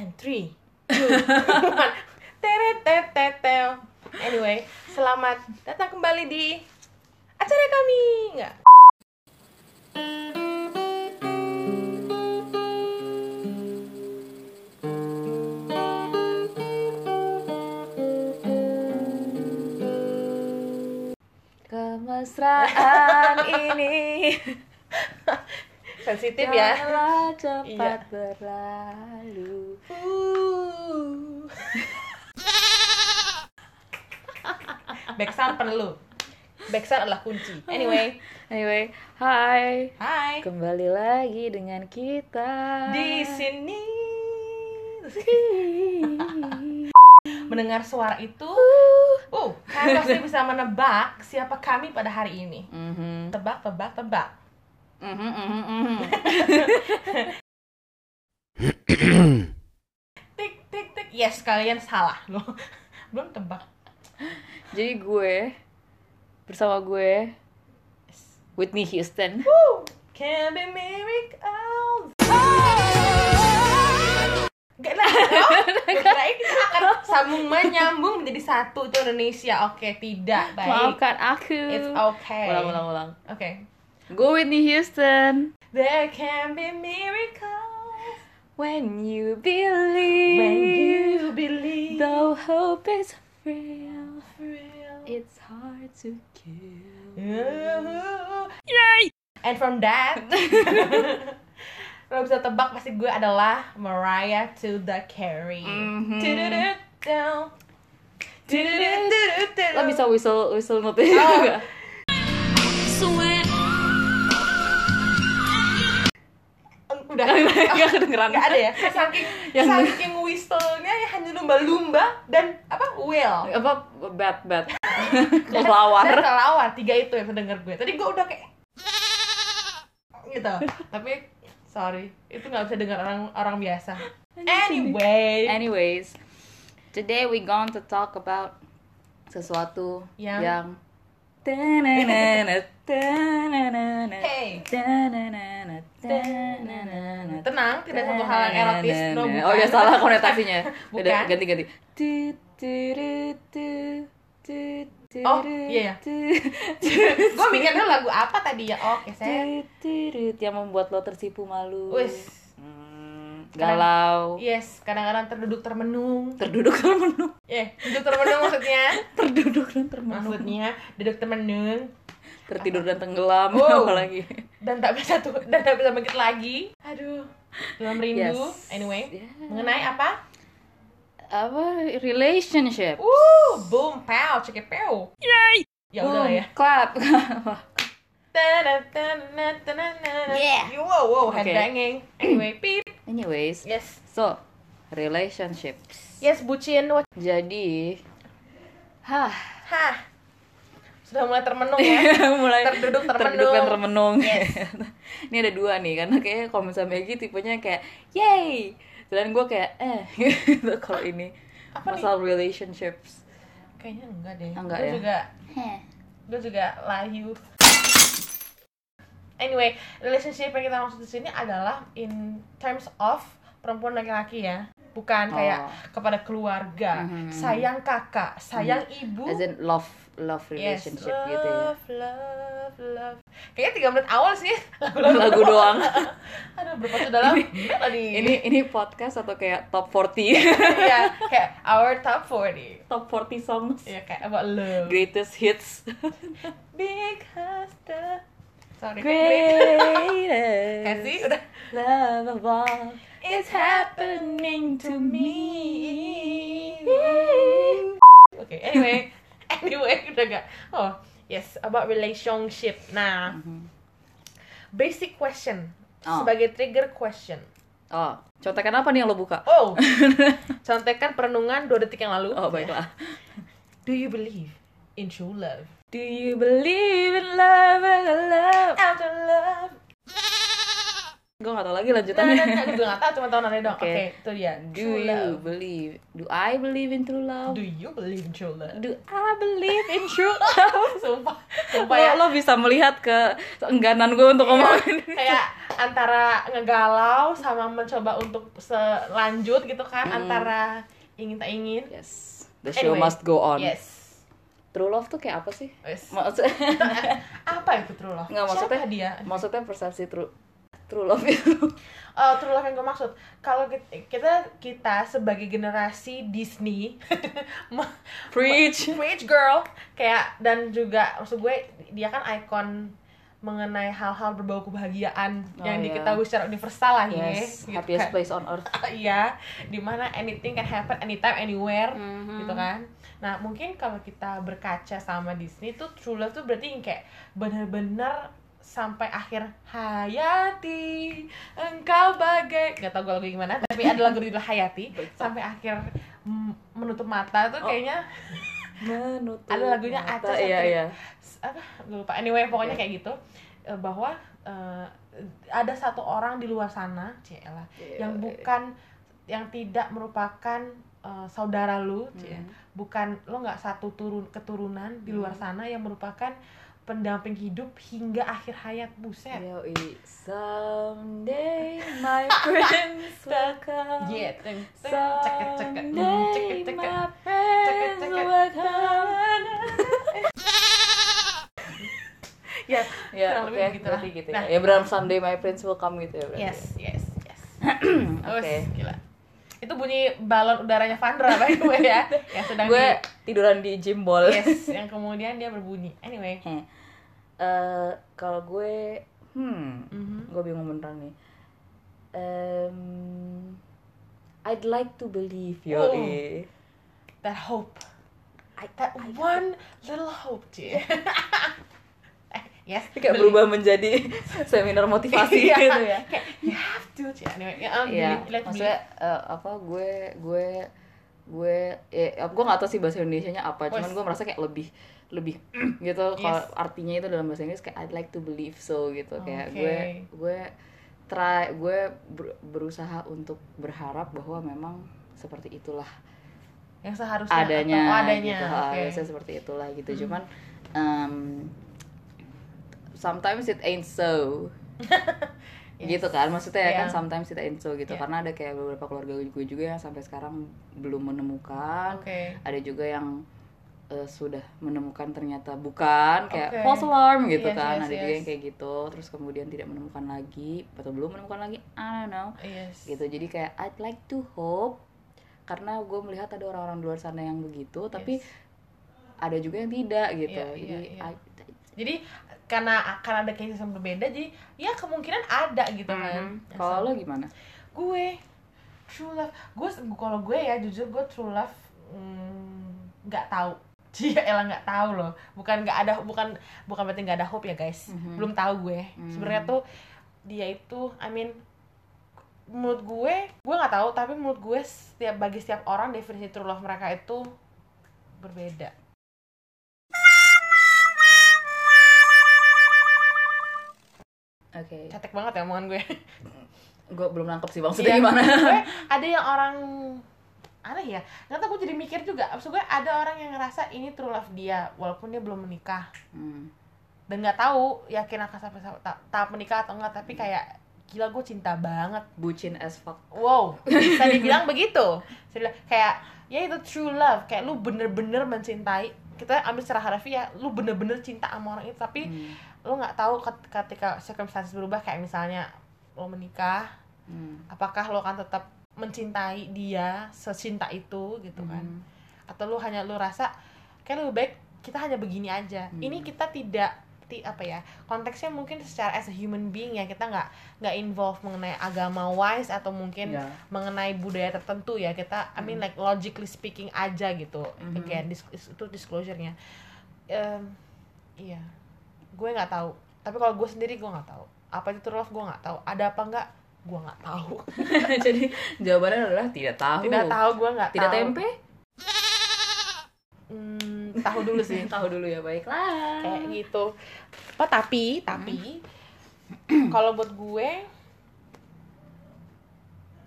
and three, two, one. Teret, tet, tet, tel. Anyway, selamat datang kembali di acara kami. Enggak. Kemesraan ini Sensitif ya. cepat Iya. berlalu. Uh. Backsound perlu. Backsound adalah kunci. Anyway, Anyway, hai. hai. Kembali lagi dengan kita. Di sini mendengar suara itu, uh, kalian pasti bisa menebak siapa kami pada hari ini. Mhm. Tebak, tebak, tebak. Tik, tik, tik. Yes, kalian salah loh. Belum tebak. Jadi gue bersama gue Whitney Houston. Woo! Can be miracles. Gak gue kirain kita akan sambung menyambung menjadi satu itu Indonesia. Oke, tidak baik. Maafkan aku. It's okay. Ulang, ulang, ulang. Oke. Gue Whitney Houston. There can be miracles When you believe, when you believe. though hope is frail, Real. it's hard to kill. Yay! And from that, lo bisa tebak pasti gue adalah Mariah to the Carey. Tudududum. Tududududum. Lo bisa whistle whistle note Oh. udah. Gak kedengeran. nggak ada ya? Saking Yang- saking whistle-nya ya hanya lumba-lumba dan apa whale Apa bat bat. Kelawar. dan kelawar tiga itu yang terdengar gue. Tadi gue udah kayak gitu. Tapi sorry itu nggak bisa dengar orang orang biasa. Anyway. Anyways, today we going to talk about sesuatu Yang- yang Hey. tenang tidak satu hal yang erotis no bukan Oh ya salah konotasinya. Udah ganti ganti. Oh, iya, tu, gue mikir dulu lagu apa tadi ya oke saya yang membuat lo tersipu malu. wis Galau. yes kadang-kadang terduduk termenung Terduduk termenung. eh duduk termenung maksudnya Terduduk dan termenung. maksudnya duduk termenung Tertidur dan tenggelam Wow. apalagi. dan tak bisa tuh dan tak bisa bangkit lagi aduh dalam rindu Yes. anyway Yeah. mengenai apa Apa relationship? uh boom pow cekip pow yay ya udah ya Clap. yeah wow wow Oke. headbanging anyway beep Anyways, yes so relationships. yes bucin what Jadi, hah, hah sudah mulai termenung ya mulai Terduduk, termenung. terduduk dan termenung. Yes. Ini ada dua nih, karena kayaknya kalau misalnya Maggie tipenya kayak, yay, dan gue kayak, eh, gitu kalau ini Apa nih? masalah relationships. kayaknya enggak deh Enggak gue ya? juga gue juga layu anyway relationship yang kita maksud di sini adalah in terms of perempuan laki-laki ya bukan kayak Oh. kepada keluarga Mhm. sayang kakak sayang ibu As in love, love yes relationship love, gitu ya. love love kayaknya tiga menit awal sih Lagu doang. aduh berpacu dalam tadi Ini ini podcast atau kayak top 40? ya kayak our top 40 top 40 songs. ya kayak about love Greatest hits. because the sorry great Greatest kasih udah love of all It's happening to me. Oke, anyway, anyway udah gak. Oh, yes, about relationship. Nah, basic question Oh. sebagai trigger question. Oh, contekan apa nih yang lo buka? Oh, contekan perenungan dua detik yang lalu. Oh, baiklah. Do you believe in true love? Do you believe in love and love? After love. Gue gak tau lagi Nah, nah, lanjutannya. nah, gue gak tau, cuma tau nanti dong. Oke, Oke. itu dia. Do True you love. believe? Do I believe in true love? Do you believe in true love? Do I believe in true love? Sumpah, sumpah Lo, ya. lo bisa melihat ke engganan gue untuk ngomongin kayak antara ngegalau sama mencoba untuk selanjut gitu kan antara ingin tak ingin yes the show Anyway, must go on yes true love tuh kayak apa sih? Wes. maksud apa itu true love? Nggak, maksudnya- Siapa dia? maksudnya persepsi true true love itu. Eh, true love yang gue maksud. Kalau ki- kita kita sebagai generasi Disney preach. Preach girl. Kayak dan juga maksud gue dia kan ikon mengenai hal-hal berbau kebahagiaan Oh, yang iya. diketahui secara universal lah ya yes gitu happiest kan. place on earth. Iya di mana anything can happen anytime anywhere Mhm. gitu kan nah mungkin kalau kita berkaca sama Disney tuh true love tuh berarti yang kayak bener-bener sampai akhir Hayati engkau bagai nggak tau gue lagu gimana tapi ada lagu judul Hayati. Sampai akhir mm, menutup mata tuh Oh. kayaknya menutup Ada lagunya mata. Aca iya iya. Apa? Gue lupa. Anyway pokoknya kayak gitu. Eh, bahwa eh, ada satu orang di luar sana cielah Iya, yang iya. bukan yang tidak merupakan eh, saudara lu cie. Hmm. bukan lo nggak satu turun keturunan di luar Hmm. sana yang merupakan pendamping hidup hingga akhir hayat buset Yoi. Someday my prince will come. Iya, cek cek cek cek Someday cek my prince cek. will come. ya Ya, oke, begitu lah. berarti gitu Nah, ya. Ya benar someday my prince will come gitu ya berarti. yes yes yes Oke. Wes, gila. Itu bunyi balon udaranya Vandra by the way ya, yang sedang Gue di tiduran di gym ball. yes, yang kemudian dia berbunyi. Anyway, Heh. Eh, kalau gue hmm, Mhm. gue bingung beneran nih. Em, I'd like to believe yo. Oh. that hope, that one little hope, cie. Yes, kayak beli. berubah menjadi seminar motivasi Iya, gitu ya. Kayak you have to. Anyway, ya, um, Iya, let maksudnya eh, apa gue gue gue ya gue nggak tahu sih bahasa Indonesia nya apa, cuman gue merasa kayak lebih lebih gitu kalau Yes. artinya itu dalam bahasa Inggris kayak I'd like to believe so gitu kayak gue gue try gue ber- berusaha untuk berharap bahwa memang seperti itulah yang seharusnya adanya, atau- adanya. gitu. Harusnya seperti itulah gitu. Cuman um, sometimes it ain't so. Yes. gitu kan maksudnya ya kan Iya. sometimes it ain't so gitu Iya. karena ada kayak beberapa keluarga gue juga yang sampai sekarang belum menemukan Oke. ada juga yang eh, sudah menemukan ternyata bukan kayak Oke. false alarm gitu Yes, kan yes, ada juga yes. yang kayak gitu terus kemudian tidak menemukan lagi atau belum menemukan lagi I don't know Yes. gitu jadi kayak I'd like to hope karena gue melihat ada orang-orang di luar sana yang begitu tapi Yes. ada juga yang tidak gitu iya, jadi iya. I- Jadi karena akan ada cases yang berbeda, jadi ya kemungkinan ada gitu kan. Mhm. Ya, kalau lo gimana gue true love gue kalau gue ya jujur gue true love mm, nggak tahu Cia elah nggak tahu loh bukan nggak ada bukan bukan berarti nggak ada hope ya guys Mhm. belum tahu gue Mhm. sebenarnya tuh dia itu I mean menurut gue gue nggak tahu tapi menurut gue setiap bagi setiap orang definisi true love mereka itu berbeda oke. Cetek banget ya omongan gue. Gue belum nangkep sih maksudnya Iya, gimana. gue ada yang orang aneh ya. Nggak tahu gue jadi mikir juga. Maksud gue ada orang yang ngerasa ini true love dia walaupun dia belum menikah. Hmm. dan nggak tahu yakin akan sampai sampai ta- tahap menikah atau enggak tapi kayak gila gue cinta banget. Bucin as fuck. Wow bisa dibilang begitu. Saya bilang kayak ya itu true love. Kayak lu bener-bener mencintai kita ambil secara harfiah lu bener-bener cinta sama orang itu tapi Hmm. Lu nggak tahu ket- ketika circumstances berubah kayak misalnya lo menikah Hmm. apakah lo akan tetap mencintai dia secinta itu gitu kan Hmm. atau lu hanya lu rasa kayak lebih baik kita hanya begini aja Hmm. ini kita tidak ti, apa ya konteksnya mungkin secara as a human being ya kita nggak nggak involve mengenai agama wise atau mungkin Ya. mengenai budaya tertentu ya kita I mean like logically speaking aja gitu Mhm. again dis- itu disclosure-nya Em, iya gue nggak tahu. Tapi kalau gue sendiri gue nggak tahu. Apa itu true love gue nggak tahu. Ada apa nggak? Gue nggak tahu. Jadi jawabannya adalah tidak tahu. Tidak tahu gue nggak tidak tahu. tempe? Hmm, tahu dulu sih. Tahu dulu ya baiklah. Kayak gitu. Apa tapi tapi kalau buat gue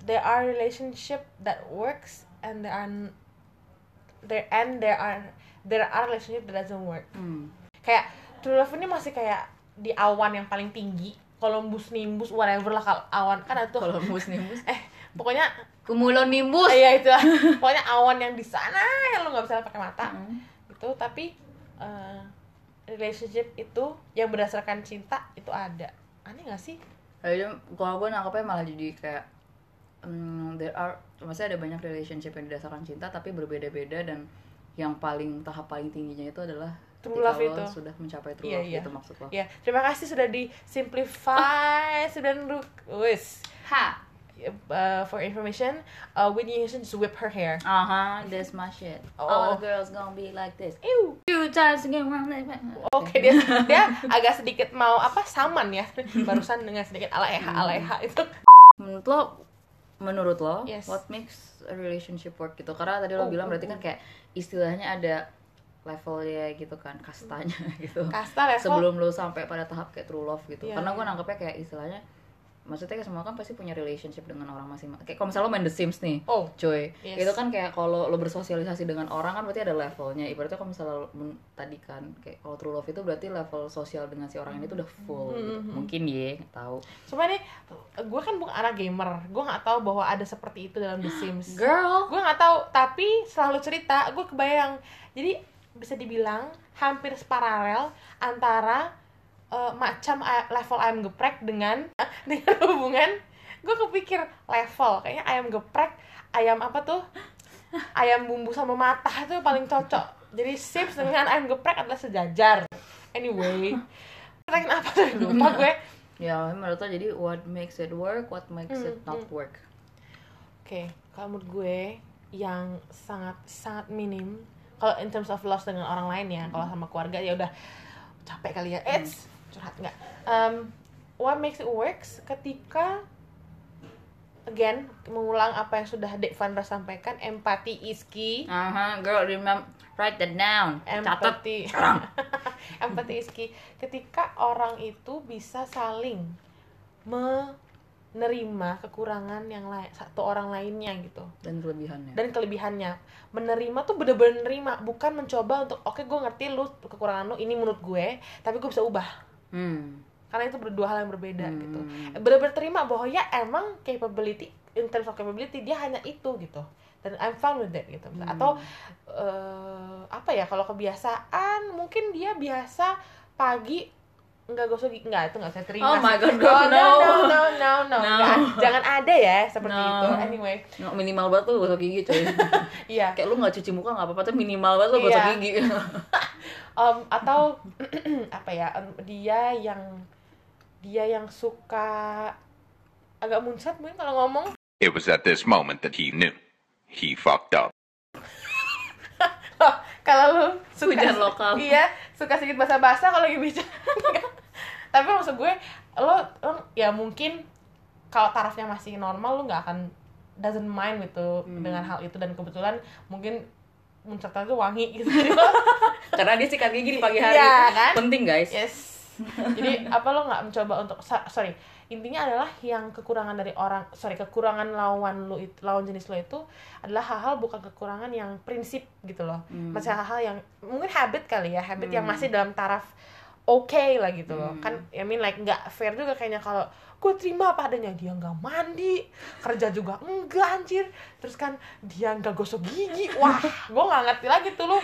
there are relationship that works and there are there and there are there are relationship that doesn't work. Hmm. kayak true love ini masih kayak di awan yang paling tinggi Columbus Nimbus whatever lah kalau awan. Kan ada tuh. Kalau mus nimbus. Eh pokoknya cumulonimbus. Iya itu lah. Pokoknya awan yang di sana yang lu nggak bisa pakai mata. Hmm. itu tapi eh, relationship itu yang berdasarkan cinta itu ada. Aneh gak sih? Kalau gue nangkepnya malah jadi kayak hmm, there are maksudnya ada banyak relationship yang didasarkan cinta tapi berbeda-beda dan yang paling tahap paling tingginya itu adalah True ketika love lo itu. sudah mencapai true Iya, love iya. itu maksud lo. ya terima kasih sudah di simplify sudah lu- wis Ha. uh, for information uh, Whitney Houston just whip her hair Aha, that's my shit. Oh. All the girls gonna be like this. Ew. Two times again. like that. Oke dia dia agak sedikit mau apa saman ya barusan dengan sedikit aleha aleha itu Menurut lo, menurut lo, Yes. what makes a relationship work gitu? Karena tadi lo Oh, bilang oh, berarti kan kayak istilahnya ada levelnya gitu kan, kastanya gitu. kasta level Sebelum lo sampai pada tahap kayak true love gitu. Iya, Karena gue iya. nangkepnya kayak istilahnya, maksudnya kayak semua kan pasti punya relationship dengan orang masing-masing. Kayak kalau misalnya lo main The Sims nih, oh cuy Yes. itu kan kayak kalau lo bersosialisasi dengan orang kan berarti ada levelnya ibaratnya kalau misalnya lo- tadi kan kayak kalau true love itu berarti level sosial dengan si orang ini tuh udah full gitu. Mhm. mungkin ya nggak tahu cuma nih gue kan bukan anak gamer gue nggak tahu bahwa ada seperti itu dalam The Sims girl gue nggak tahu tapi selalu cerita gue kebayang jadi bisa dibilang hampir separalel antara eh, macam level ayam geprek dengan dengan hubungan gue kepikir level kayaknya ayam geprek ayam apa tuh? Ayam bumbu sama mata itu paling cocok. Jadi Sims dengan ayam geprek adalah sejajar. Anyway Pertanyaan apa tuh? Lupa gue. Ya menurut lo jadi what makes it work what makes it not hmm. work? Oke, kalau menurut gue yang sangat sangat minim kalau in terms of loss dengan orang lain ya, kalau sama keluarga ya udah capek kali ya. It's curhat nggak? Um, what makes it works ketika again mengulang apa yang sudah Dek Vandra sampaikan, empati is key. Aha, girl remember write that down Empati. empati is key. Ketika orang itu bisa saling menerima kekurangan yang lain satu orang lainnya gitu. dan kelebihannya dan kelebihannya menerima tuh bener-bener nerima bukan mencoba untuk oke gue ngerti lu kekurangan lu ini menurut gue tapi gue bisa ubah hmm. karena itu berdua hal yang berbeda Hmm. gitu bener-bener terima bahwa ya emang capability in terms of capability dia hanya itu gitu dan I'm fine with that gitu Hmm. atau eh, apa ya kalau kebiasaan mungkin dia biasa pagi nggak gosok gigi nggak itu nggak saya terima Oh my God, oh, no no. no no no no, No. Nggak- jangan ada ya seperti No. itu anyway Nggak, minimal banget tuh gosok gigi coy iya kayak lu nggak cuci muka nggak apa-apa tapi minimal banget lu gosok Iya. gigi um, atau apa ya um, dia yang dia yang suka agak muncrat mungkin kalau ngomong It was at this moment that he knew. He fucked up. kalau lu suka Hujan lokal. iya suka sedikit basah-basah kalau lagi bicara tapi maksud gue lo, lo ya mungkin kalau tarafnya masih normal lu nggak akan doesn't mind gitu Hmm. dengan hal itu dan kebetulan mungkin muncratnya tuh wangi gitu karena dia sikat gigi di pagi hari Iya, kan? penting guys Yes. Jadi apa lo nggak mencoba untuk sorry intinya adalah yang kekurangan dari orang sorry kekurangan lawan lu itu lawan jenis lo itu adalah hal-hal bukan kekurangan yang prinsip gitu loh. Hmm. Masih hal-hal yang mungkin habit kali ya habit yang Hmm. masih dalam taraf oke lah gitu loh. Hmm. Kan I mean like nggak fair juga kayaknya kalau gue terima apa adanya. Dia nggak mandi kerja juga enggak anjir. Terus kan dia nggak gosok gigi. Wah gue nggak ngerti lagi tuh lu.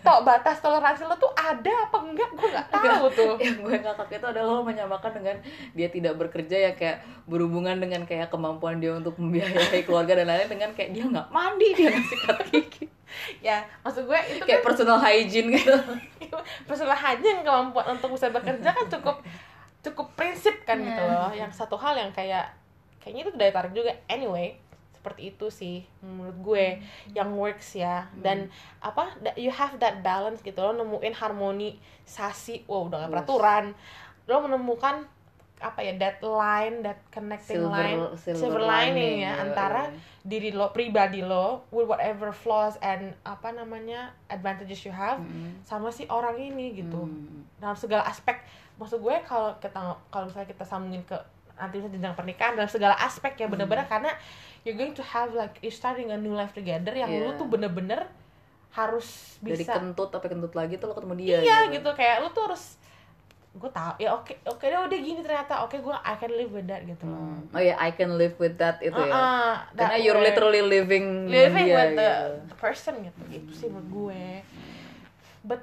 Tok batas toleransi lo tuh ada apa enggak? Gue nggak tahu tuh. Yang gue ngakak itu adalah lo menyamakan dengan dia tidak bekerja ya kayak berhubungan dengan kayak kemampuan dia untuk membiayai keluarga dan lain-lain dengan kayak dia nggak mandi dia nggak sikat gigi ya maksud gue itu kayak kan personal hygiene gitu. Personal hygiene kemampuan untuk bisa bekerja kan cukup cukup prinsip kan gitu Iya. loh. Yang satu hal yang kayak kayaknya itu daya tarik juga. Anyway seperti itu sih menurut gue yang works ya. Dan apa you have that balance gitu lo nemuin harmonisasi. Wow udah gak peraturan. Lo menemukan apa ya that line that connecting silver line silver, lining ya iya, antara diri lo pribadi lo with whatever flaws and apa namanya advantages you have Mm, sama si orang ini gitu mm. dalam segala aspek maksud gue kalau kita kalau misalnya kita sambungin ke nanti jenjang pernikahan dalam segala aspek ya bener-bener Hmm. karena you're going to have like you starting a new life together yang lu Iya. tuh bener-bener harus dari bisa kentut tapi kentut lagi tuh lo ketemu dia iya gitu kayak lu tuh harus gue tahu. Ya oke oke deh udah gini ternyata. Oke gue I can live with that gitu loh. Hmm. oh ya I can live with that itu ya. Uh-uh, karena that you're literally living living dia, with the, gitu. the person gitu itu sih menurut gue. But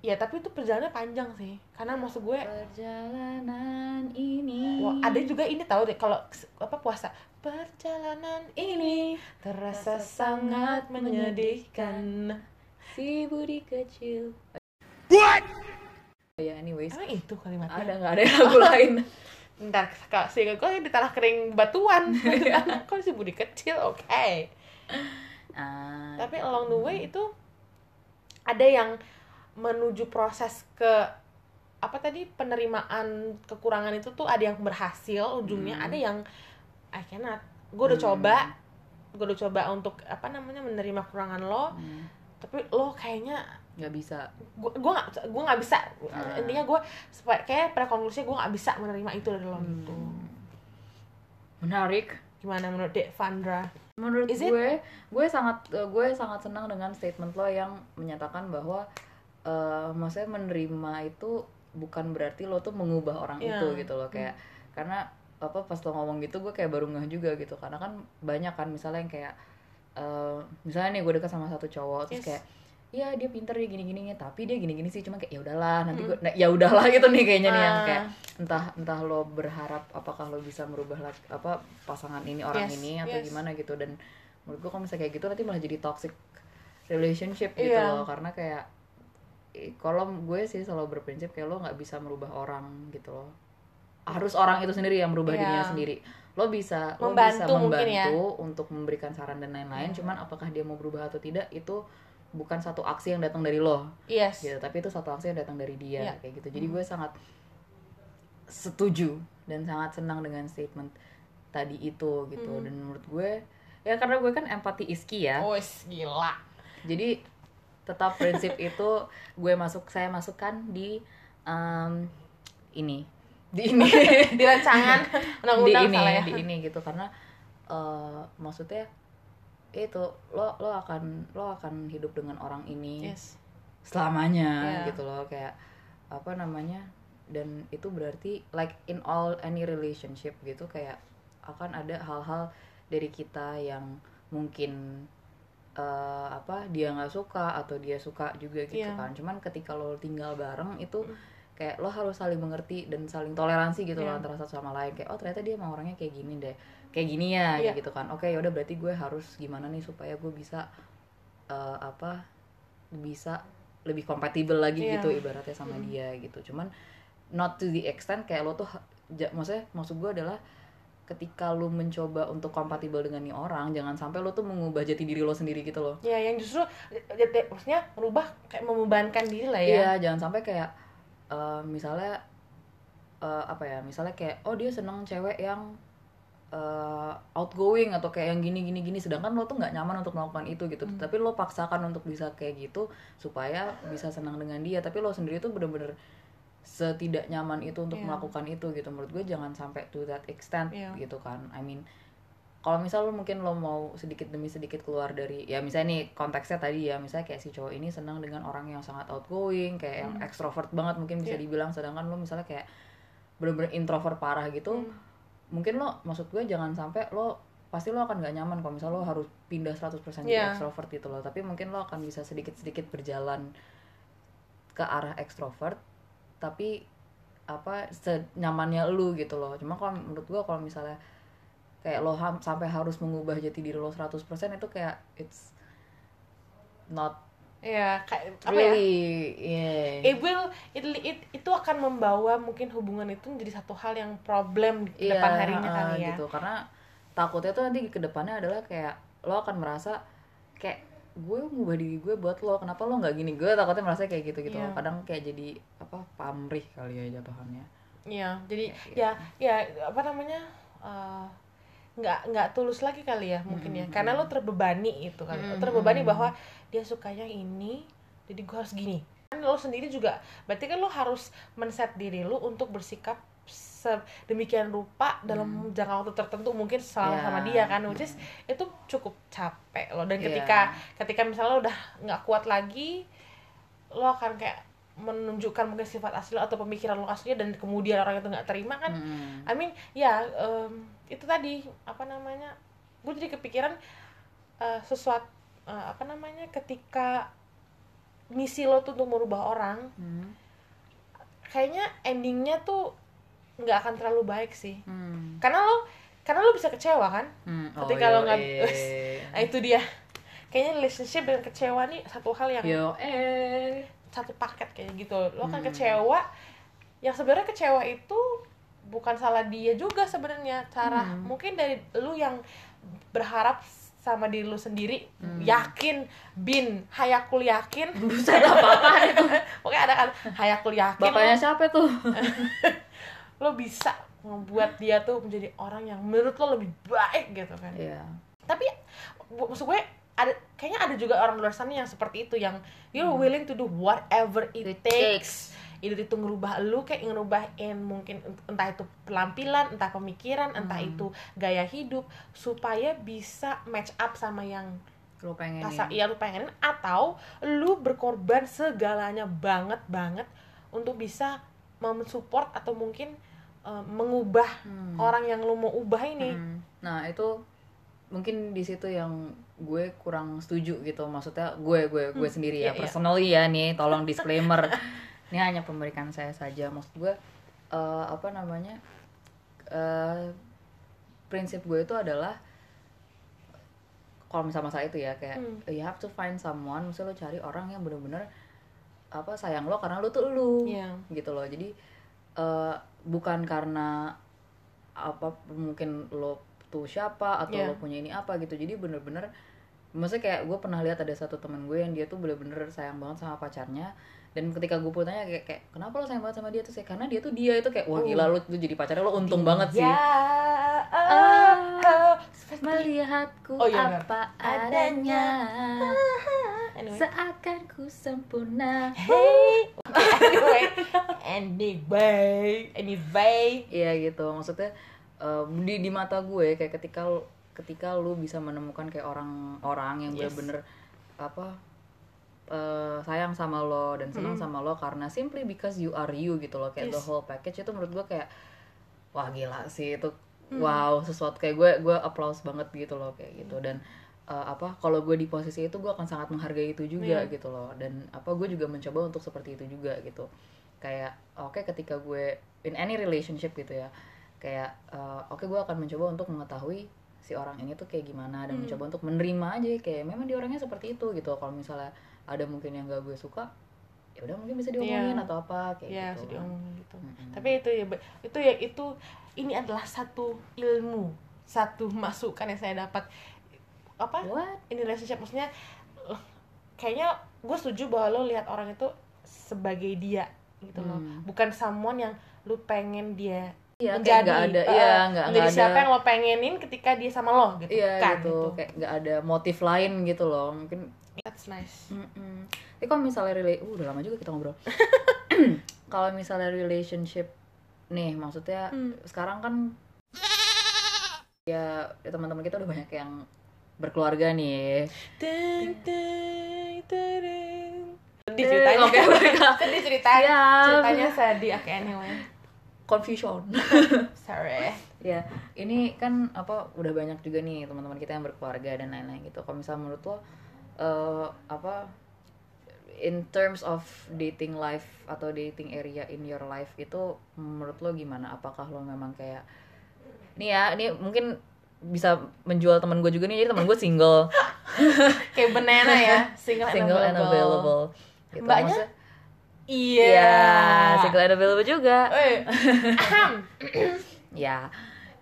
ya tapi itu perjalanannya panjang sih. Karena maksud gue perjalanan ini. Wah, ada juga ini tahu deh kalau apa puasa. Perjalanan ini terasa sangat menyedihkan. Si budi kecil. What ya anyways. Emang itu kalimatnya? Ada nggak ada lagu lain. Ntar seingat gue di tanah kering batuan. Kok si budi kecil? Oke. Ah, tapi along the way itu ada yang menuju proses ke apa tadi penerimaan kekurangan itu tuh ada yang berhasil ujungnya. Hmm. ada yang I cannot. Gue udah Hmm. coba. Gue udah coba untuk apa namanya menerima kekurangan lo. Hmm, tapi lo kayaknya nggak bisa gue gue nggak gue nggak bisa Ah. intinya gue kayak pada konklusinya gue nggak bisa menerima itu dari lo gitu Hmm. menarik gimana menurut Dek Vandra menurut Is it- gue gue sangat eh, gue sangat senang dengan statement lo yang menyatakan bahwa eh maksudnya menerima itu bukan berarti lo tuh mengubah orang Iya. itu gitu loh kayak karena apa pas lo ngomong gitu gue kayak baru ngeh juga gitu karena kan banyak kan misalnya yang kayak eh misalnya nih gue dekat sama satu cowok terus Yes. kayak ya dia pinter dia gini gini tapi dia gini gini sih cuma kayak ya udahlah nanti gue nah, ya udahlah gitu nih kayaknya nih yang Ah. kayak entah entah lo berharap apakah lo bisa merubah apa pasangan ini orang Yes, ini atau yes. gimana gitu dan menurut gue kalau misalnya kayak gitu nanti malah jadi toxic relationship gitu Iya. loh karena kayak kalau gue sih selalu berprinsip kayak lo nggak bisa merubah orang gitu loh harus orang itu sendiri yang merubah Iya. dirinya sendiri lo bisa lo Membantu bisa mungkin membantu ya. untuk memberikan saran dan lain-lain Hmm. cuman apakah dia mau berubah atau tidak itu bukan satu aksi yang datang dari lo. Yes. Gitu tapi itu satu aksi yang datang dari dia Iya. kayak gitu. Jadi gue sangat setuju dan sangat senang dengan statement tadi itu gitu. Hmm. dan menurut gue ya karena gue kan empati iski ya. Oh gila. Jadi tetap prinsip itu gue masuk saya masukkan di em, ini. Di ini. Di rancangan di undang-undang ini salah ya. di ini gitu. Karena eh, maksudnya itu lo lo akan lo akan hidup dengan orang ini yes selamanya Iya. gitu loh kayak apa namanya dan itu berarti like in all any relationship gitu kayak akan ada hal-hal dari kita yang mungkin eh, apa dia nggak suka atau dia suka juga gitu Iya. kan cuman ketika lo tinggal bareng itu Mm. kayak lo harus saling mengerti dan saling toleransi gitu loh Iya. antara satu sama lain kayak oh ternyata dia emang orangnya kayak gini deh kayak gini ya Iya. kayak gitu kan oke yaudah berarti gue harus gimana nih supaya gue bisa eh, apa bisa lebih kompatibel lagi Iya. gitu ibaratnya sama Mm. dia gitu cuman not to the extent kayak lo tuh ja- maksudnya maksud gue adalah ketika lo mencoba untuk kompatibel dengan nih orang jangan sampai lo tuh mengubah jati diri lo sendiri gitu loh ya yang justru ya, ya, maksudnya merubah kayak membebankan diri lah ya Iya, jangan sampai kayak eh, misalnya eh, apa ya? Misalnya kayak oh dia seneng cewek yang eh, outgoing atau kayak yang gini gini gini sedangkan lo tuh nggak nyaman untuk melakukan itu gitu. Hmm. Tapi lo paksakan untuk bisa kayak gitu supaya bisa senang dengan dia, tapi lo sendiri tuh bener-bener setidak nyaman itu untuk Iya. melakukan itu gitu. Menurut gue jangan sampai to that extent Iya. gitu kan. I mean kalau misal lo mungkin lo mau sedikit demi sedikit keluar dari ya misalnya nih konteksnya tadi ya misalnya kayak si cowok ini senang dengan orang yang sangat outgoing kayak yang Hmm. extrovert banget mungkin bisa Iya. dibilang sedangkan lo misalnya kayak bener-bener introvert parah gitu Hmm. Mungkin lo maksud gue jangan sampai lo pasti lo akan gak nyaman kalau misal lo harus pindah 100% jadi Iya. extrovert gitu loh tapi mungkin lo akan bisa sedikit-sedikit berjalan ke arah extrovert tapi apa senyamannya lu gitu loh cuma kalau menurut gua kalau misalnya kayak lo ham- sampai harus mengubah jati diri lo 100% itu kayak it's not ya kayak apa ya? Really? Yeah. it will it, it- itu akan membawa mungkin hubungan itu menjadi satu hal yang problem di Iya, depan harinya uh, kali ya. gitu. Karena takutnya tuh nanti ke depannya adalah kayak lo akan merasa kayak gue ngubah diri gue buat lo kenapa lo nggak gini? Gue takutnya merasa kayak gitu gitu. Iya. kadang kayak jadi apa pamrih kali ya jatuhannya. Iya, jadi Kayak ya ya apa namanya eh, nggak nggak tulus lagi kali ya mungkin ya Mm-mm. karena lo terbebani itu kan Lo Mm-mm. terbebani bahwa dia sukanya ini jadi gue harus gini kan lo sendiri juga berarti kan lo harus men-set diri lo untuk bersikap sedemikian rupa dalam jangka waktu tertentu mungkin selama Iya. sama dia kan which is itu cukup capek lo dan Iya. ketika ketika misalnya lo udah nggak kuat lagi lo akan kayak menunjukkan mungkin sifat asli atau pemikiran lo aslinya dan kemudian orang itu nggak terima kan Mm-mm. I mean ya em, itu tadi apa namanya gue jadi kepikiran eh, sesuatu eh, apa namanya ketika misi lo tuh untuk merubah orang Hmm. kayaknya endingnya tuh nggak akan terlalu baik sih Hmm. karena lo karena lo bisa kecewa kan Hmm. Ketika lo nggak- eh. nah itu dia kayaknya relationship dan kecewa nih satu hal yang Yo eh. Satu paket kayak gitu lo akan Hmm. kecewa yang sebenarnya kecewa itu bukan salah dia juga sebenarnya cara Hmm. mungkin dari lu yang berharap sama diri lu sendiri Hmm. yakin bin hayakul yakin Buset apa itu? pokoknya ada kan hayakul yakin Bapaknya siapa tuh? lo, bisa membuat dia tuh menjadi orang yang menurut lo lebih baik gitu kan Iya. tapi maksud gue ada kayaknya ada juga orang luar sana yang seperti itu yang you're Hmm. willing to do whatever it, It takes either itu ngerubah lu kayak ngerubahin mungkin entah itu penampilan entah pemikiran entah Hmm. itu gaya hidup supaya bisa match up sama yang Lo pengen pasar iya lu pengenin atau lu berkorban segalanya banget banget untuk bisa mensupport atau mungkin uh, mengubah Hmm. orang yang lu mau ubah ini Hmm. Nah itu mungkin di situ yang gue kurang setuju gitu maksudnya gue gue gue Hmm, sendiri iya, ya iya. personally ya nih tolong disclaimer ini hanya pemberikan saya saja maksud gue eh, apa namanya eh, prinsip gue itu adalah kalau misalnya masalah itu ya kayak Hmm. you have to find someone misalnya lo cari orang yang bener-bener apa sayang lo karena lo tuh lu Iya. gitu loh jadi eh, bukan karena apa mungkin lo tuh siapa atau Iya. lo punya ini apa gitu jadi bener-bener maksudnya kayak gue pernah lihat ada satu temen gue yang dia tuh bener-bener sayang banget sama pacarnya. Dan ketika gue pun tanya kayak, kayak kenapa lo sayang banget sama dia? Tuh saya karena dia tuh dia itu kayak wah Oh. gila lo tuh jadi pacarnya lo untung banget sih. Ya, Ah, oh, melihatku Oh, iya, apa adanya. Anyway. seakan ku sempurna. Hey, anyway, anyway, anyway. Iya gitu, maksudnya eh, di di mata gue kayak ketika lu- ketika lu bisa menemukan kayak orang-orang yang Yes. bener-bener apa eh, sayang sama lo dan senang Mm. sama lo karena simply because you are you gitu loh kayak the Yes. whole package itu menurut gue kayak wah gila sih itu Mm. wow sesuatu kayak gue gue applause banget gitu loh kayak gitu dan eh, apa kalau gue di posisi itu gue akan sangat menghargai itu juga Iya. gitu loh dan apa gue juga mencoba untuk seperti itu juga gitu kayak oke ketika gue in any relationship gitu ya kayak eh, oke gue akan mencoba untuk mengetahui si orang ini tuh kayak gimana dan Hmm. mencoba untuk menerima aja kayak memang dia orangnya seperti itu gitu kalau misalnya ada mungkin yang gak gue suka ya udah mungkin bisa diomongin Iya. atau apa kayak Ya, gitu ngomong gitu. Mm-mm. Tapi itu ya, itu ya itu ini adalah satu ilmu, satu masukan yang saya dapat apa? what Ini relationship maksudnya kayaknya gue setuju bahwa lo lihat orang itu sebagai dia gitu loh. Hmm. Bukan someone yang lu pengen dia Iya, kayak menjadi nggak ada, eh, iya nggak menjadi nggak siapa ada, yang lo pengenin ketika dia sama lo gitu iya Bukan, gitu, kayak nggak ada motif lain gitu loh, mungkin. that's nice mm-mm. Tapi kalau misalnya rela, uh, udah lama juga kita ngobrol. kalau misalnya relationship, nih maksudnya Hmm. sekarang kan ya, ya teman-teman kita udah banyak yang berkeluarga nih. Ding, ding, ding. sedih Eh, ceritanya baiklah. sedih ceritanya ceritanya sedih oke anyway Confusion. sorry ya, ini kan apa udah banyak juga nih teman-teman kita yang berkeluarga dan lain-lain gitu. Kalau misalnya menurut lo eh, apa in terms of dating life atau dating area in your life itu menurut lo gimana? Apakah lo memang kayak ini ya, ini mungkin bisa menjual teman gue juga nih, jadi teman gue single, kayak banana ya single, single and available. Gitu. Mbaknya? Maksudnya- iya Iya, single and available juga. Eh, ahem. ya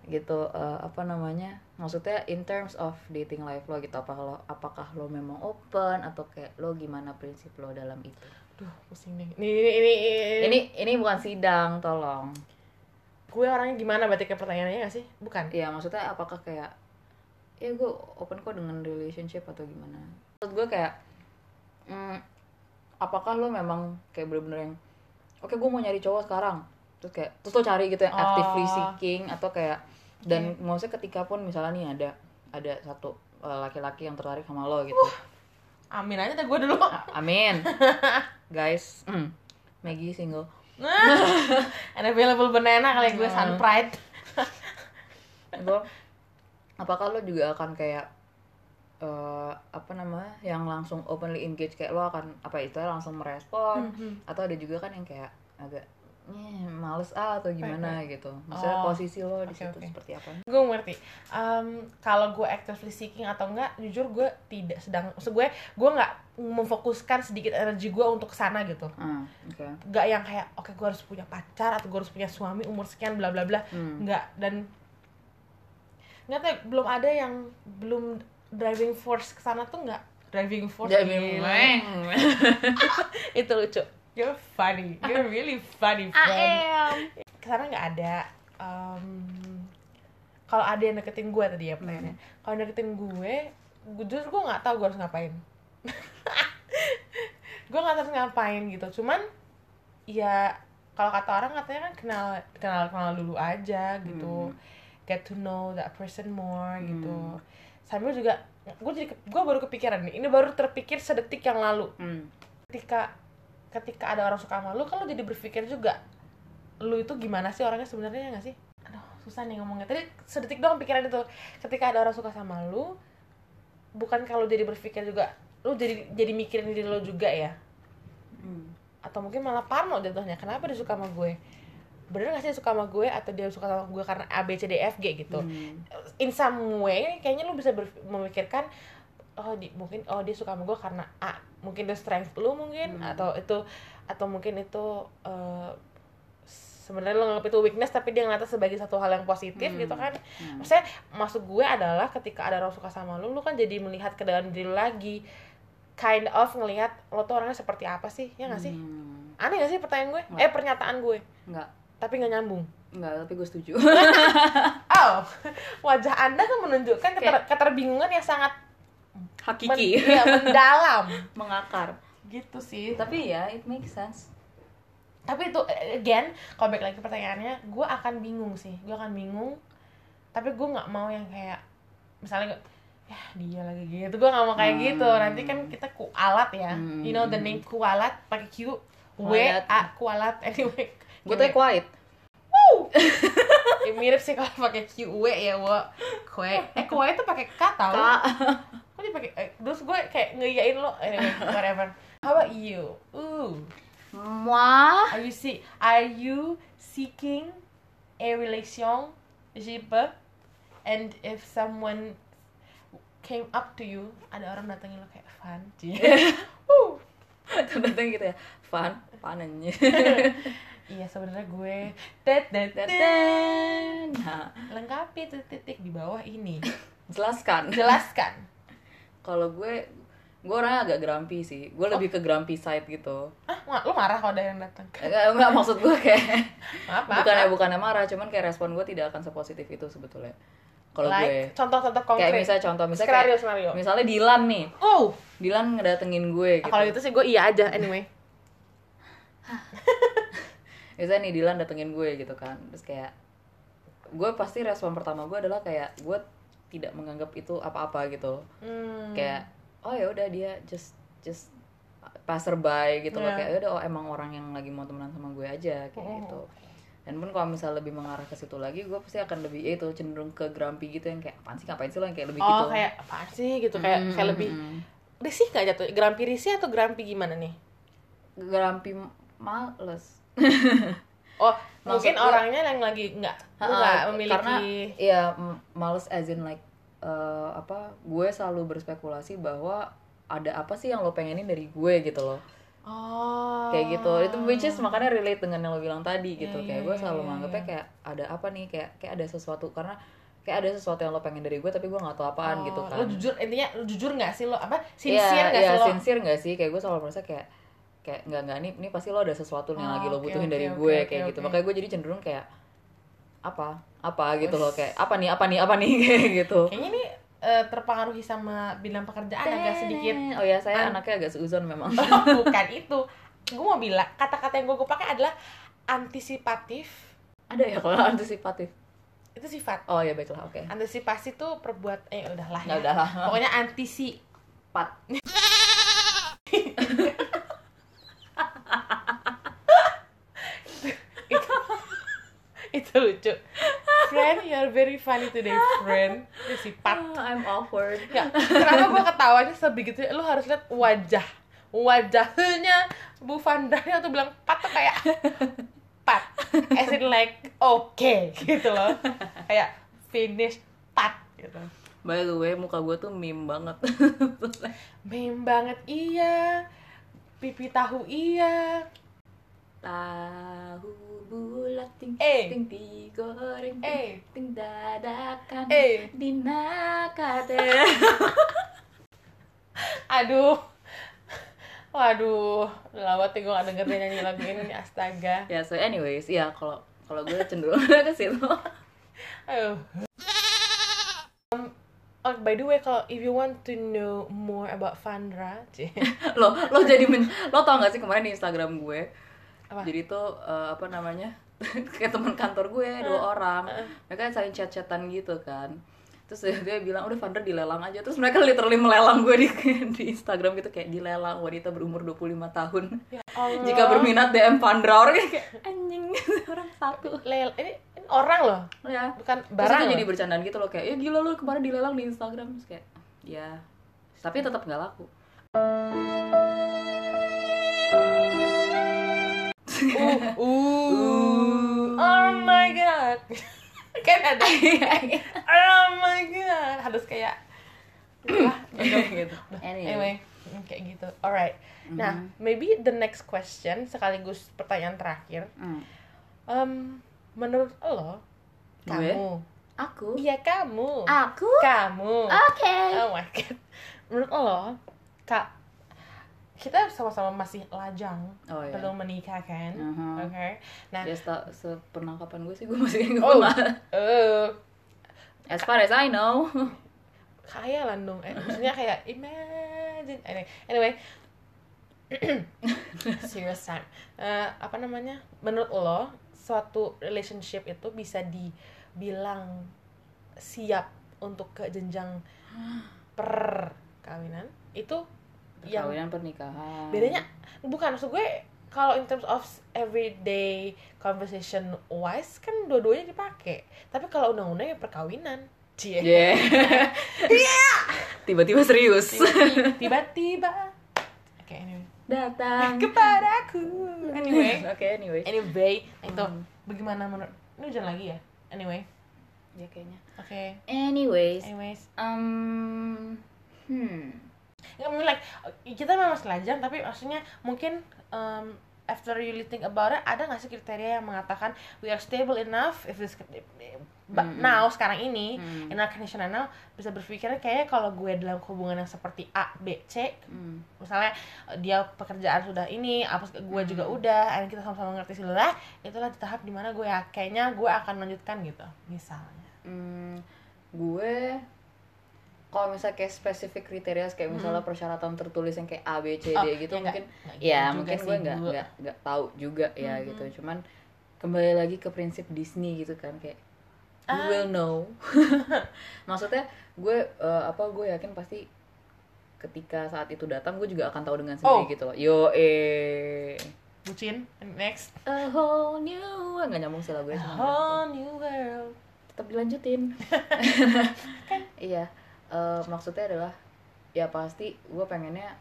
gitu eh, apa namanya maksudnya in terms of dating life lo gitu apa lo apakah lo memang open atau kayak lo gimana prinsip lo dalam itu Duh, pusing deh. Ini, ini, ini, ini ini bukan sidang tolong gue orangnya gimana berarti ke pertanyaannya gak sih? Bukan. ya maksudnya apakah kayak ya gue open kok dengan relationship atau gimana menurut gue kayak hmm, apakah lo memang kayak bener-bener yang oke gue mau nyari cowok sekarang terus kayak terus lo cari gitu yang actively Oh. seeking atau kayak dan maksudnya ketika pun misalnya nih ada ada satu uh, laki-laki yang tertarik sama lo gitu Amin aja deh gue dulu. amin guys mm. Maggie single and available banana kali gue Hmm. sun pride itu apakah lo juga akan kayak eh, apa namanya yang langsung openly engage kayak lo akan apa itu langsung merespon. Mhm. atau ada juga kan yang kayak agak "Eh, males ah atau gimana gitu. Maksudnya Oh, posisi lo di oke, situ oke. seperti apa? Gue ngerti. Em, kalau gue actively seeking atau enggak jujur gue tidak sedang maksud gue gue nggak memfokuskan sedikit energi gue untuk sana gitu. Ah oke. Nggak yang kayak oke gue harus punya pacar atau gue harus punya suami umur sekian bla bla bla. Hmm. nggak dan nggak tahu belum ada yang belum driving force ke sana tuh nggak driving force gila. itu lucu. You're funny. You're really funny friend ke sana nggak ada Em, kalau ada yang deketin gue tadi ya pertanyaannya. Kalau deketin gue gue jujur gue nggak tahu gue harus ngapain. Gue nggak tahu harus ngapain gitu. Cuman ya kalau kata orang katanya kan kenal kenal kenal dulu aja gitu. Get to know that person more gitu sambil juga gue jadi gue baru kepikiran nih ini baru terpikir sedetik yang lalu. Hmm. ketika ketika ada orang suka sama lu kan lu jadi berpikir juga lu itu gimana sih orangnya sebenarnya nggak sih? Aduh susah nih ngomongnya. Tadi sedetik doang pikiran itu. Ketika ada orang suka sama lu bukan kalau jadi berpikir juga lu jadi jadi mikirin diri lu juga ya? Hmm. atau mungkin malah parno jatuhnya kenapa dia suka sama gue bener gak sih suka sama gue atau dia suka sama gue karena A B C D F G gitu Hmm. in some way kayaknya lu bisa memikirkan oh di, mungkin oh dia suka sama gue karena A mungkin itu strength lu mungkin Hmm. atau itu atau mungkin itu eh, sebenarnya lu nganggap itu weakness tapi dia ngeliatnya sebagai satu hal yang positif Hmm. gitu kan Hmm. maksudnya maksud gue adalah ketika ada orang suka sama lu lu kan jadi melihat ke dalam diri lagi kind of ngelihat lo tuh orangnya seperti apa sih ya gak sih Hmm. aneh gak sih pertanyaan gue Nggak. eh pernyataan gue Enggak, tapi nggak nyambung enggak, tapi gue setuju. oh wajah anda tuh menunjukkan keter- keterbingungan yang sangat men- Hakiki. iya, mendalam Mengakar. gitu sih Tapi ya, it makes sense. tapi itu again kalau balik lagi pertanyaannya gue akan bingung sih gue akan bingung tapi gue nggak mau yang kayak misalnya ya dia lagi gitu gue nggak mau kayak Hmm. gitu nanti kan kita kualat ya Hmm. you know the name kualat pakai Q W. A kualat anyway Gue tuh quiet. Ya, mirip sih kalau pakai Q W ya wo kue eh kue itu pakai K tau kok dia pakai eh, terus gue kayak ngeiyain lo anyway whatever how about you ooh Moi. Are you see? Are you seeking a relationship? And if someone came up to you, ada orang datengin lo kayak Van, Woo. Ternyata gitu ya. Fun, fun anjir. iya sebenarnya gue tet tet tet. Nah, lengkapi tuh titik di bawah ini. jelaskan. Jelaskan. Kalau gue gue orangnya agak grumpy sih. Gue lebih ke grumpy side gitu. Ah, lo marah kalau ada yang datang? Enggak, enggak maksud gue kayak Maaf, maaf. bukannya maaf. bukannya marah, cuman kayak respon gue tidak akan sepositif itu sebetulnya. Kalau gue like contoh-contoh konkret. kayak misalnya contoh misalnya skenario kayak, skenario. misalnya Dilan nih. Oh, Dilan ngedatengin gue gitu. kalau itu sih gue iya aja anyway. Misalnya nih Dilan datengin gue gitu kan. Terus kayak gue pasti respon pertama gue adalah kayak gue tidak menganggap itu apa-apa gitu. Hmm. Kayak oh ya udah dia just just passerby gitu loh Iya. kayak "Ya udah oh emang orang yang lagi mau temenan sama gue aja kayak Oh. gitu. Dan pun kalau misalnya lebih mengarah ke situ lagi, gue pasti akan lebih ya itu cenderung ke grumpy gitu yang kayak apaan sih ngapain sih lo yang kayak lebih Oh, gitu. kayak apa sih gitu kayak Mm, kayak lebih risih gak jatuh? Grumpy risih atau grumpy gimana nih? grumpy males. Oh, Maksud mungkin gua- orangnya yang lagi nggak nggak memiliki karena ya males as in like eh, apa gue selalu berspekulasi bahwa ada apa sih yang lo pengenin dari gue gitu loh. Oh. Kayak gitu. Itu which is makanya relate dengan yang lo bilang tadi gitu. Iya, kayak iya, gue iya, selalu iya, menganggapnya iya. kayak ada apa nih? Kayak kayak ada sesuatu. Karena kayak ada sesuatu yang lo pengen dari gue tapi gue nggak tahu apaan Oh, gitu kan. lo jujur intinya lo jujur nggak sih lo? Apa Iya, sincere nggak iya, sih lo? sincere nggak sih? Kayak gue selalu merasa kayak kayak nggak nggak nih ini pasti lo ada sesuatu yang Oh, lagi lo oke, butuhin oke, dari oke, gue oke, kayak gitu. oke. makanya gue jadi cenderung kayak apa? Apa? gitu loh kayak apa nih? Apa nih? Apa nih? kayak gitu. Kayaknya ini eh, terpengaruhi sama bidang pekerjaan agak sedikit. Oh ya saya An- anaknya agak seuzon memang. Bukan itu. Gue mau bilang kata-kata yang gue pakai adalah antisipatif. Ada ya kalau antisipatif? Itu sifat. Oh ya baiklah oke. Antisipasi tuh perbuat eh udahlah nggak ya. udah lah pokoknya antisi itu lucu. Friend you're very funny today friend. Itu si Pat Ah, I'm awkward. ya kenapa gue ketawanya sebegitu lu harus lihat wajah. Wajahnya Bu Vandanya tuh bilang Pat tuh kayak Pat. As in like oke gitu loh. Kayak finish Pat gitu. By the way, muka gue tuh meme banget. meme banget iya. Pipi tahu iya Tahu bulat ting Eh. ting digoreng ting, Eh. ting dadakan Eh. dinakate. aduh waduh tuh gue gak denger dia nyanyi lagu ini astaga ya so anyways, ya kalau kalau gue cenderung ke situ. Ayo. Um, oh, by the way, kalau if you want to know more about Vandra, lo lo jadi men lo tau gak sih kemarin di Instagram gue Apa? jadi tuh eh, apa namanya kayak teman kantor gue dua orang. mereka saling chat-chatan gitu kan. Terus dia, dia bilang udah Vandra dilelang aja. Terus mereka literally melelang gue di di Instagram gitu kayak dilelang wanita berumur 25 tahun. Ya Allah. jika berminat DM Vandra orang kayak anjing orang satu. Lel, ini, ini orang loh, ya bukan Terus barang. itu loh. jadi bercandaan gitu loh kayak ya gila lu kemarin dilelang di Instagram. Terus kayak ya. Tapi tetap nggak laku uh, uh, oh my god. kan ada. oh my god. Harus kayak gitu. Anyway, mm, kayak gitu. Alright. Nah, maybe the next question sekaligus pertanyaan terakhir. Hmm. Um, menurut lo, kamu, aku? Iya kamu, aku? Kamu, oke. Oh my god, menurut lo, kak, kita sama-sama masih lajang, oh ya belum menikah kan, Mhm. oke? Nah, ya seta- sepenangkapan gue sih gue masih gue oh, nggak- eh, as far as I know khayalan dong, eh, maksudnya kayak imagine, anyway, anyway. serious time. Eh, apa namanya? Menurut lo, suatu relationship itu bisa dibilang siap untuk ke jenjang perkawinan? Itu yang perkawinan pernikahan bedanya bukan maksud gue kalau in terms of everyday conversation wise kan dua-duanya dipakai. Tapi kalau undang-undang ya perkawinan. Cie. yeah tiba-tiba serius Tiba-tiba. Oke, anyway. datang Kepadaku. Anyway. oke anyway Anyway, itu Hmm. bagaimana menurut ini hujan lagi ya? Anyway, ya kayaknya oke. anyways Anyways, um hmm like kita memang masih lajang tapi maksudnya mungkin um, after you really think about it ada nggak sih kriteria yang mengatakan we are stable enough if this but Mm-mm. now sekarang ini Hmm. in our condition now bisa berpikir kayaknya kalau gue dalam hubungan yang seperti A B C Hmm. misalnya eh, dia pekerjaan sudah ini apa gue juga Hmm. udah dan kita sama-sama ngerti sih lah itulah di tahap di mana gue ya kayaknya gue akan melanjutkan gitu misalnya Hmm, gue kalau misalnya kayak spesifik kriteria kayak misalnya persyaratan tertulis yang kayak A B C D Oh, gitu ya mungkin nggak- nggak ya gitu mungkin gue nggak nggak nggak tahu juga ya Mhm. gitu. Cuman kembali lagi ke prinsip Disney gitu kan kayak you Ah. will know. Maksudnya gue eh, apa gue yakin pasti ketika saat itu datang gue juga akan tahu dengan sendiri Oh. gitu loh. Yo eh bucin next. A whole new nggak nyambung sih lagu a whole new world. Tetap dilanjutin. Iya eh, maksudnya adalah ya pasti gue pengennya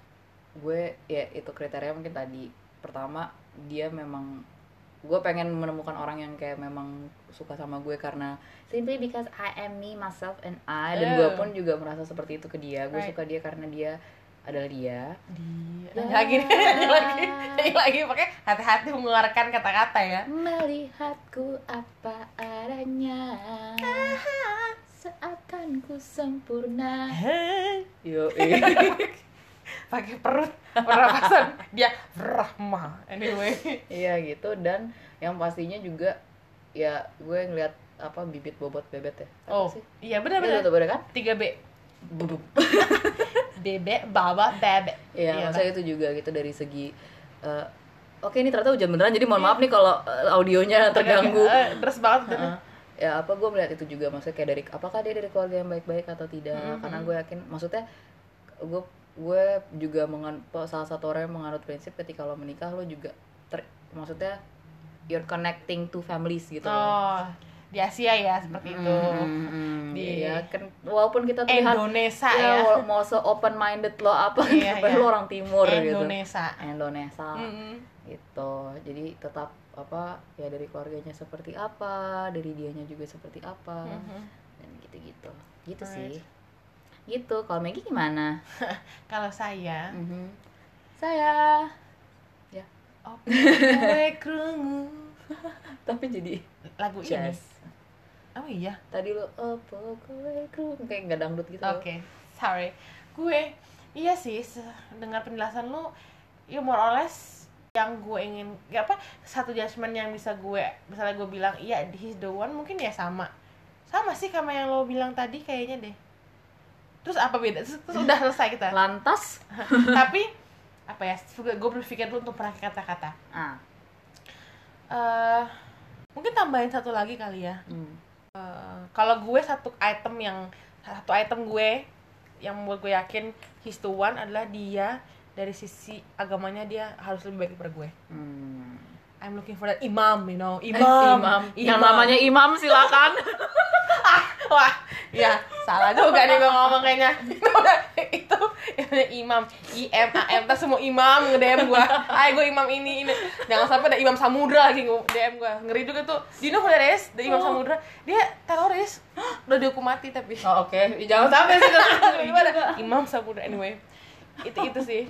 gue ya itu kriteria mungkin tadi. Pertama dia memang gue pengen menemukan orang yang kayak memang suka sama gue karena simply because I am me myself and I. Dan gue Oh. pun juga merasa seperti itu ke dia. Gue Right. suka dia karena dia adalah dia. Dia. Ya. lagi lagi lagi pakai hati-hati mengeluarkan kata-kata ya. Melihatku apa adanya seakan ku sempurna. Yo pakai perut. Pernapasan dia rahma. Anyway. Iya gitu. Dan yang pastinya juga ya gue ngeliat apa bibit bobot bebet ya. Apa oh sih? iya Iya, benar-benar betul, bener kan? Tiga B. Bebek baba bebek. Iya, maksudnya itu juga gitu dari segi eh, Oke, ini ternyata hujan beneran, jadi mohon maaf nih kalau eh, audionya terganggu. Eh, terus banget Heeh. Ya apa gue melihat itu juga maksudnya kayak dari apakah dia dari keluarga yang baik-baik atau tidak Mhm. karena gue yakin maksudnya gue gue juga mengan salah satu orang yang menganut prinsip ketika lo menikah lo juga ter, maksudnya you're connecting to families gitu Oh, di Asia ya seperti itu. Hmm, Di- iya kan walaupun kita terlihat Indonesia ya, ya. mau se open minded lo apa Iya, tapi iya. lo orang timur gitu Indonesia. Indonesia Mm-mm. gitu jadi tetap apa ya dari keluarganya seperti apa dari dianya juga seperti apa Mhm. dan gitu-gitu. Gitu sih. Gitu. Kalau Maggie gimana? Kalau saya, Mhm. saya. Ya. Gue krungu tapi jadi lagu ini. jazz. Oh iya. tadi lo apa gue kru kayak nggak dangdut gitu Oke, sorry. Gue, iya sih, dengar penjelasan lu, ya more or less yang gue ingin, ya apa, satu judgement yang bisa gue, misalnya gue bilang, iya, he's the one, mungkin ya sama. Sama sih sama yang lo bilang tadi kayaknya deh. Terus apa beda? Terus, terus udah selesai kita. lantas Tapi, apa ya, gue berpikir dulu untuk pernah kata-kata. ah eh mungkin tambahin satu lagi kali ya. hmm. Eh, kalau gue satu item yang satu item gue yang membuat gue yakin he's the one adalah dia dari sisi agamanya dia harus lebih baik daripada gue. Hmm. I'm looking for that imam, you know, Eh, imam, imam. yang namanya imam silakan Wah, ya salah juga nih gue ngomong kayaknya. itu yang namanya imam, I M A M, terus semua imam nge DM gue. Ay, gue imam ini ini. Jangan sampai ada imam samudra lagi DM gue. Ngeri juga tuh. Do you know who that imam samudra. Dia teroris. Udah dihukum mati tapi. oh, oke jangan sampai sih? Imam Samudra anyway. Itu itu sih.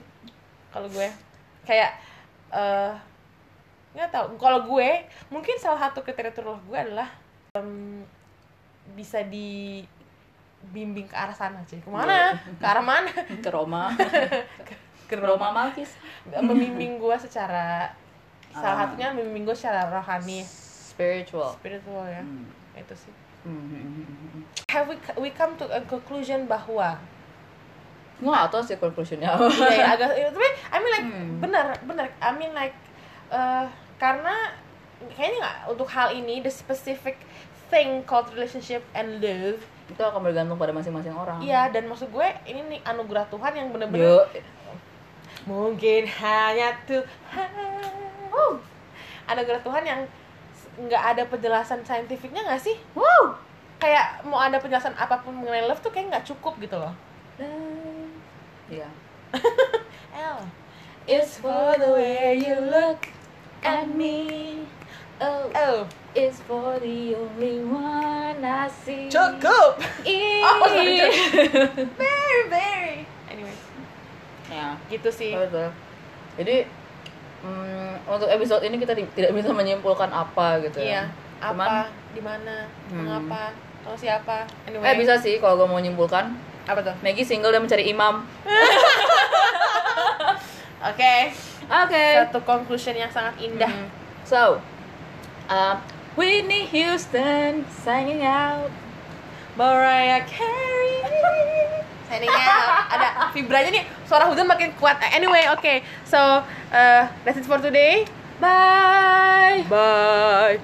Kalau gue kayak eh nggak tahu. Kalau gue mungkin salah satu kriteria terus gue adalah em, bisa dibimbing ke arah sana cuy. Ke mana? Ke arah mana? ke Roma Ke Roma Malkis Membimbing gue secara salah Ah. satunya membimbing gue secara rohani, spiritual spiritual ya. Hmm. Itu sih. Hmm. Have we we come to a conclusion bahwa nggak tahu sih conclusionnya. Iya ya, agak ya, tapi I mean like Hmm. bener bener. I mean like eh, karena kayaknya nggak untuk hal ini the specific thing called relationship and love itu akan bergantung pada masing-masing orang. iya dan maksud gue ini nih anugerah Tuhan yang bener-bener Yuk. mungkin hanya Tuhan. Anugerah Tuhan yang nggak ada penjelasan saintifiknya nggak sih? Wow. Kayak mau ada penjelasan apa pun mengenai love tuh kayak nggak cukup gitu loh Iya. L It's for the way you look at me. Oh, L it's for the only one I see. cukup Ih. Oh, sorry, very very anyway ya, gitu sih betul. Jadi mm, untuk episode ini kita tidak bisa menyimpulkan apa gitu iya ya. apa di mana Hmm. mengapa kalau siapa anyway Eh bisa sih kalau gue mau menyimpulkan. Apa tuh? Maggie single dan mencari imam. oke. Oke. satu conclusion yang sangat indah. Mhm. So, uh, Whitney Houston singing out. Mariah Carey. Signing out. Ada vibranya nih. Suara hujan makin kuat. Anyway oke. So uh, that's it for today. Bye. bye.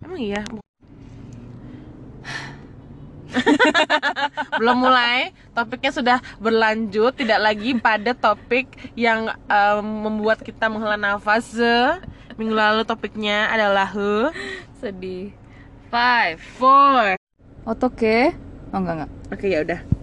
Emang iya belum mulai topiknya sudah berlanjut tidak lagi pada topik yang um, membuat kita menghela nafas minggu lalu topiknya adalah he Sedih. Five. four Otoke. Oh enggak enggak. oke ya udah